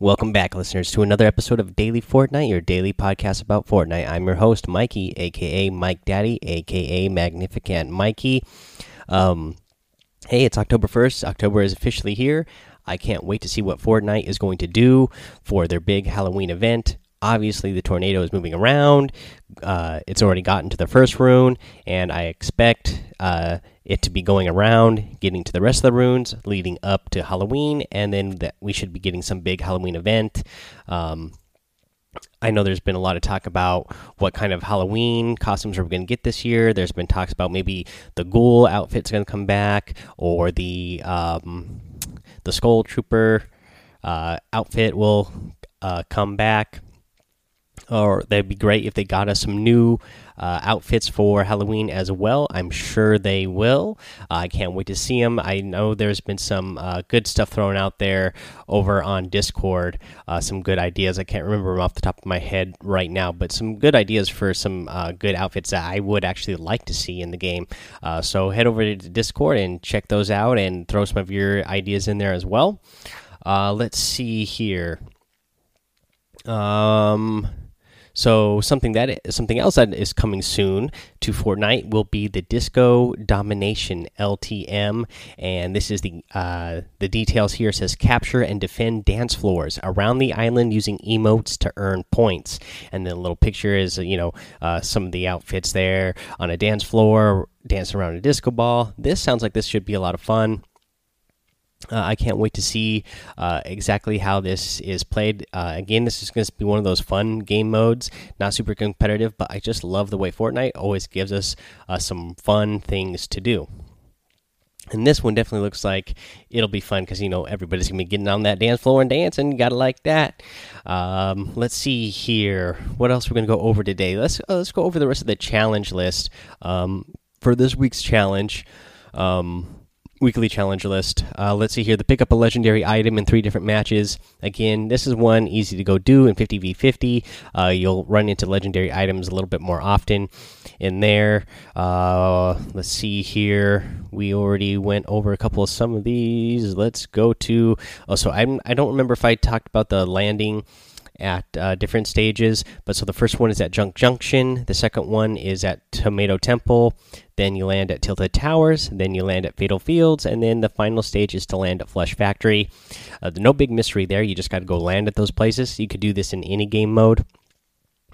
Welcome back, listeners, to another episode of Daily Fortnite, your daily podcast about Fortnite. I'm your host, Mikey, aka Mike Daddy, aka Magnificent Mikey. Um, hey, it's October 1st. October is officially here. I can't wait to see what Fortnite is going to do for their big Halloween event. Obviously, the tornado is moving around. Uh, it's already gotten to the first rune, and I expect uh, it to be going around, getting to the rest of the runes, leading up to Halloween, and then that we should be getting some big Halloween event. Um, I know there's been a lot of talk about what kind of Halloween costumes are we going to get this year. There's been talks about maybe the ghoul outfit's going to come back, or the um, the Skull Trooper uh, outfit will uh, come back or that'd be great if they got us some new uh, outfits for Halloween as well. I'm sure they will. Uh, I can't wait to see them. I know there's been some uh, good stuff thrown out there over on Discord. Uh, some good ideas. I can't remember them off the top of my head right now, but some good ideas for some uh, good outfits that I would actually like to see in the game. Uh, so head over to Discord and check those out and throw some of your ideas in there as well. let's see here. Um so something that something else that is coming soon to Fortnite will be the Disco Domination LTM, and this is the uh, the details here. Says capture and defend dance floors around the island using emotes to earn points, and then a little picture is you know uh, some of the outfits there on a dance floor, dancing around a disco ball. This sounds like this should be a lot of fun. Uh, I can't wait to see uh, exactly how this is played. Uh, again, this is going to be one of those fun game modes, not super competitive, but I just love the way Fortnite always gives us uh, some fun things to do. And this one definitely looks like it'll be fun because you know everybody's gonna be getting on that dance floor and dancing. Gotta like that. Um, let's see here. What else we're gonna go over today? Let's uh, let's go over the rest of the challenge list um, for this week's challenge. Um, weekly challenge list. Uh, let's see here. The pick up a legendary item in three different matches. Again, this is one easy to go do in 50v50. Uh, you'll run into legendary items a little bit more often in there. Uh, let's see here. We already went over a couple of some of these. Let's go to. Oh, so I'm, I don't remember if I talked about the landing at uh, different stages. But so the first one is at Junk Junction, the second one is at Tomato Temple, then you land at Tilted Towers, then you land at Fatal Fields, and then the final stage is to land at Flush Factory. Uh, no big mystery there. You just got to go land at those places. You could do this in any game mode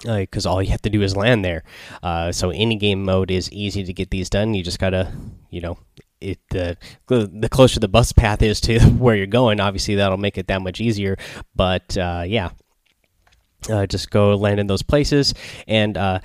because uh, all you have to do is land there. Uh, so any game mode is easy to get these done. You just gotta, you know, it the the closer the bus path is to where you're going, obviously that'll make it that much easier. But uh, yeah, just go land in those places, and uh,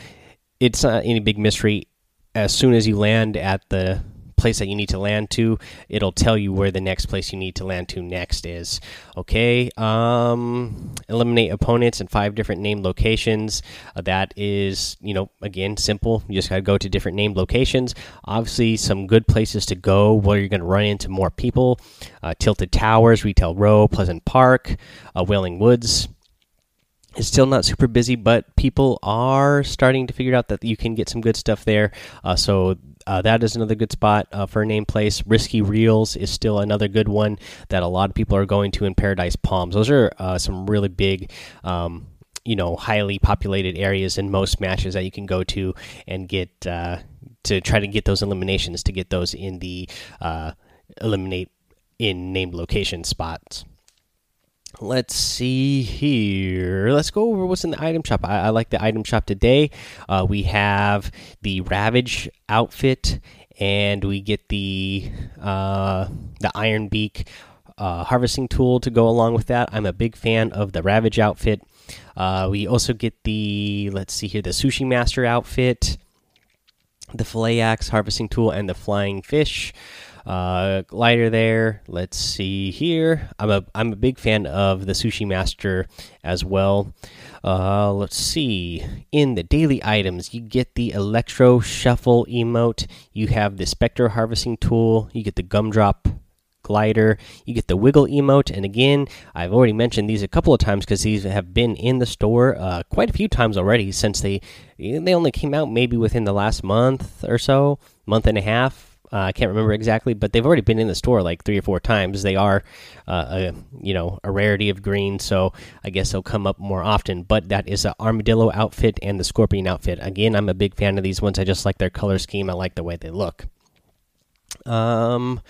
it's not any big mystery. As soon as you land at the place that you need to land to, it'll tell you where the next place you need to land to next is. Okay, um, eliminate opponents in five different named locations. Uh, that is, you know, again, simple. You just got to go to different named locations. Obviously, some good places to go where you're going to run into more people. Uh, Tilted Towers, Retail Row, Pleasant Park, uh, Wailing Woods it's still not super busy, but people are starting to figure out that you can get some good stuff there. Uh, so uh, that is another good spot uh, for a name place. Risky Reels is still another good one that a lot of people are going to in Paradise Palms. Those are uh, some really big. Um, you know, highly populated areas in most matches that you can go to and get uh, to try to get those eliminations to get those in the uh, eliminate in named location spots. Let's see here. Let's go over what's in the item shop. I, I like the item shop today. Uh, we have the Ravage outfit, and we get the uh, the Iron Beak uh, harvesting tool to go along with that. I'm a big fan of the Ravage outfit. Uh, we also get the let's see here the Sushi Master outfit, the Fillet Axe harvesting tool, and the Flying Fish uh, glider there. Let's see here. I'm a I'm a big fan of the Sushi Master as well. Uh, let's see. In the daily items, you get the Electro Shuffle emote. You have the Spectre Harvesting tool. You get the Gumdrop glider. You get the wiggle emote, and again, I've already mentioned these a couple of times because these have been in the store uh, quite a few times already since they they only came out maybe within the last month or so, month and a half Uh, I can't remember exactly, but they've already been in the store like three or four times. They are, uh, a, you know, a rarity of green, so I guess they'll come up more often. But that is the armadillo outfit and the scorpion outfit. Again, I'm a big fan of these ones. I just like their color scheme. I like the way they look. Um,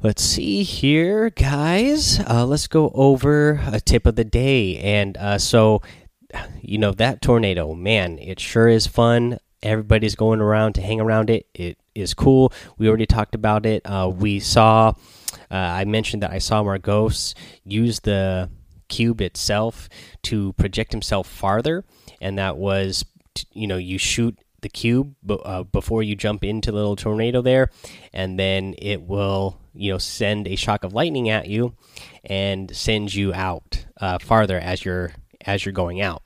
let's see here, guys. Uh, let's go over a tip of the day, and uh, so you know that tornado, man, it sure is fun everybody's going around to hang around it. It is cool. We already talked about it. Uh, we saw, uh, I mentioned that I saw Margos use the cube itself to project himself farther, and that was, you know, you shoot the cube uh, before you jump into the little tornado there, and then it will, you know, send a shock of lightning at you and send you out uh, farther as you're as you're going out.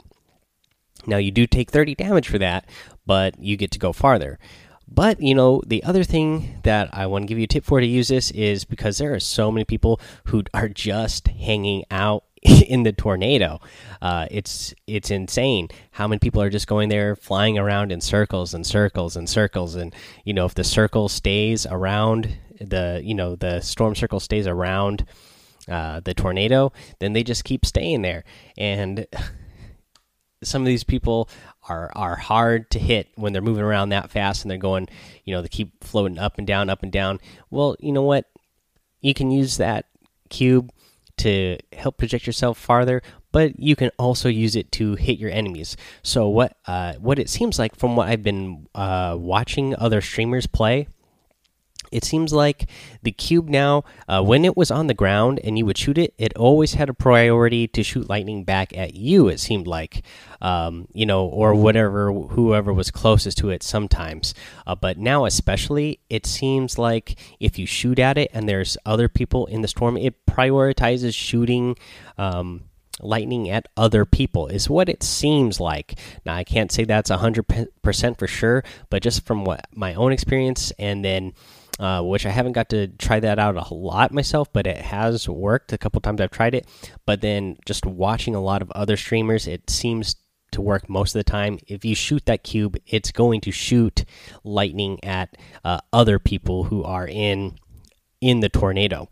Now you do take 30 damage for that, but you get to go farther. But you know, the other thing that I want to give you a tip for to use this is because there are so many people who are just hanging out in the tornado. Uh, it's it's insane how many people are just going there, flying around in circles and circles and circles. And you know, if the circle stays around the you know the storm circle stays around uh, the tornado, then they just keep staying there. And some of these people are are hard to hit when they're moving around that fast and they're going, you know, they keep floating up and down, up and down. Well, you know what? You can use that cube to help project yourself farther, but you can also use it to hit your enemies. So what uh, what it seems like from what I've been uh, watching other streamers play it seems like the cube now, uh, when it was on the ground and you would shoot it, it always had a priority to shoot lightning back at you. It seemed like, um, you know, or whatever, whoever was closest to it sometimes. Uh, but now, especially, it seems like if you shoot at it and there's other people in the storm, it prioritizes shooting. Um, lightning at other people is what it seems like now i can't say that's 100% for sure but just from what my own experience and then uh, which I haven't got to try that out a lot myself, but it has worked a couple times I've tried it. But then just watching a lot of other streamers, it seems to work most of the time. If you shoot that cube, it's going to shoot lightning at uh, other people who are in in the tornado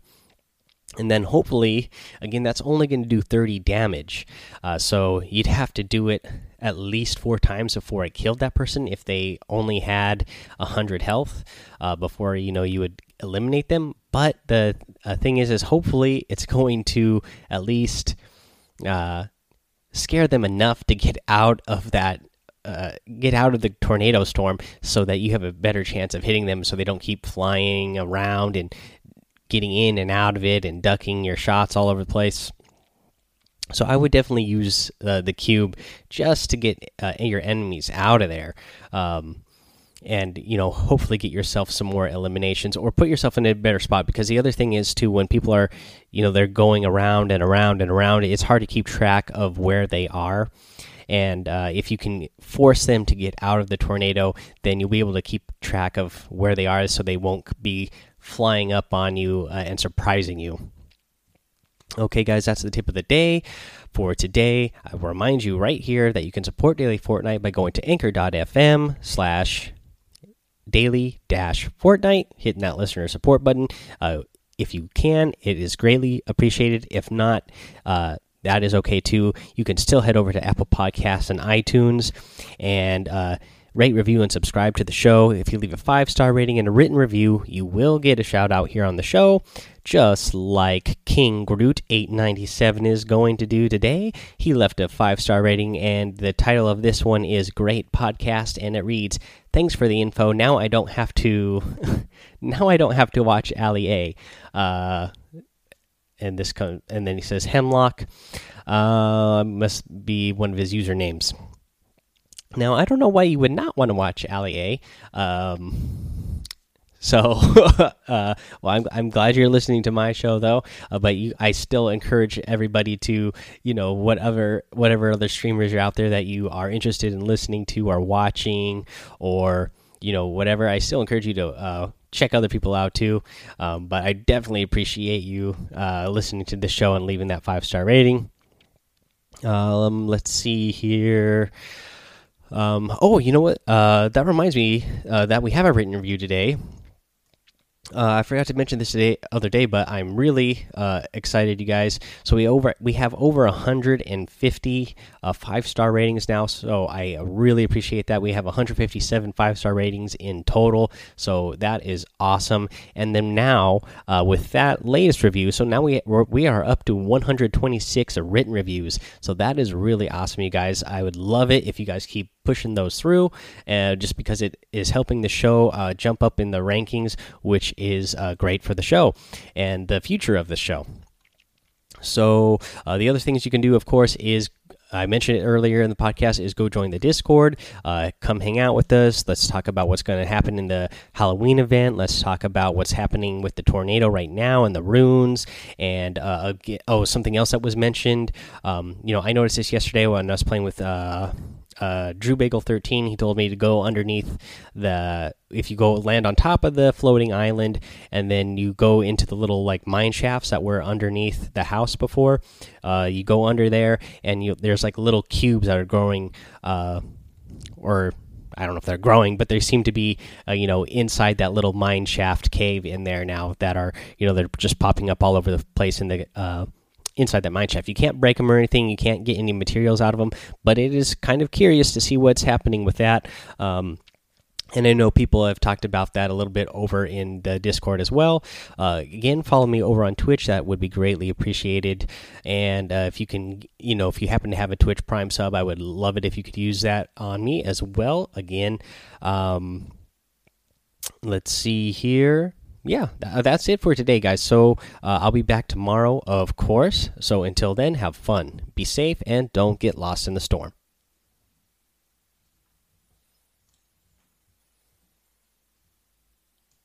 and then hopefully again that's only going to do 30 damage. Uh, so you'd have to do it at least four times before it killed that person if they only had 100 health uh, before you know you would eliminate them. But the uh, thing is is hopefully it's going to at least uh, scare them enough to get out of that uh, get out of the tornado storm so that you have a better chance of hitting them so they don't keep flying around and getting in and out of it and ducking your shots all over the place. So I would definitely use uh, the cube just to get uh, your enemies out of there, um, and you know hopefully get yourself some more eliminations or put yourself in a better spot. Because the other thing is too when people are, you know, they're going around and around and around, it's hard to keep track of where they are. And uh, if you can force them to get out of the tornado, then you'll be able to keep track of where they are, so they won't be flying up on you uh, and surprising you. Okay, guys, that's the tip of the day for today. I remind you right here that you can support Daily Fortnite by going to anchor.fm slash daily dash Fortnite, hitting that listener support button. Uh, if you can, it is greatly appreciated. If not, uh, that is okay too. You can still head over to Apple Podcasts and iTunes and uh, rate, review, and subscribe to the show. If you leave a five star rating and a written review, you will get a shout out here on the show, just like King Groot 897 is going to do today. He left a five star rating, and the title of this one is Great Podcast, and it reads, Thanks for the info. Now I don't have to. now I don't have to watch Ali A. Uh, and this and then he says Hemlock uh, must be one of his usernames. Now, I don't know why you would not want to watch Ali A. Um, so, uh, well, I'm I'm glad you're listening to my show though. Uh, but you, I still encourage everybody to, you know, whatever whatever other streamers are out there that you are interested in listening to or watching or you know whatever. I still encourage you to uh, check other people out too. Um, but I definitely appreciate you uh, listening to the show and leaving that five star rating. Um, let's see here. Um, oh, you know what? Uh, that reminds me uh, that we have a written review today. Uh, I forgot to mention this today, other day, but I'm really uh, excited, you guys. So we over we have over 150 uh, five star ratings now. So I really appreciate that. We have 157 five star ratings in total. So that is awesome. And then now uh, with that latest review, so now we we're, we are up to 126 written reviews. So that is really awesome, you guys. I would love it if you guys keep pushing those through, uh, just because it is helping the show uh, jump up in the rankings, which is uh, great for the show and the future of the show. So uh, the other things you can do, of course, is I mentioned it earlier in the podcast is go join the Discord. Uh, come hang out with us. Let's talk about what's going to happen in the Halloween event. Let's talk about what's happening with the tornado right now and the runes. And uh, oh, something else that was mentioned. Um, you know, I noticed this yesterday when I was playing with uh, uh, Drew Bagel 13, he told me to go underneath the. If you go land on top of the floating island and then you go into the little like mine shafts that were underneath the house before, uh, you go under there and you there's like little cubes that are growing, uh, or I don't know if they're growing, but they seem to be, uh, you know, inside that little mine shaft cave in there now that are, you know, they're just popping up all over the place in the uh, inside that mine shaft. You can't break them or anything. You can't get any materials out of them, but it is kind of curious to see what's happening with that. Um, and I know people have talked about that a little bit over in the Discord as well. Uh, again, follow me over on Twitch. That would be greatly appreciated. And uh, if you can, you know, if you happen to have a Twitch Prime sub, I would love it if you could use that on me as well. Again, um, let's see here yeah, that's it for today, guys. So uh, I'll be back tomorrow, of course. So until then, have fun, be safe, and don't get lost in the storm.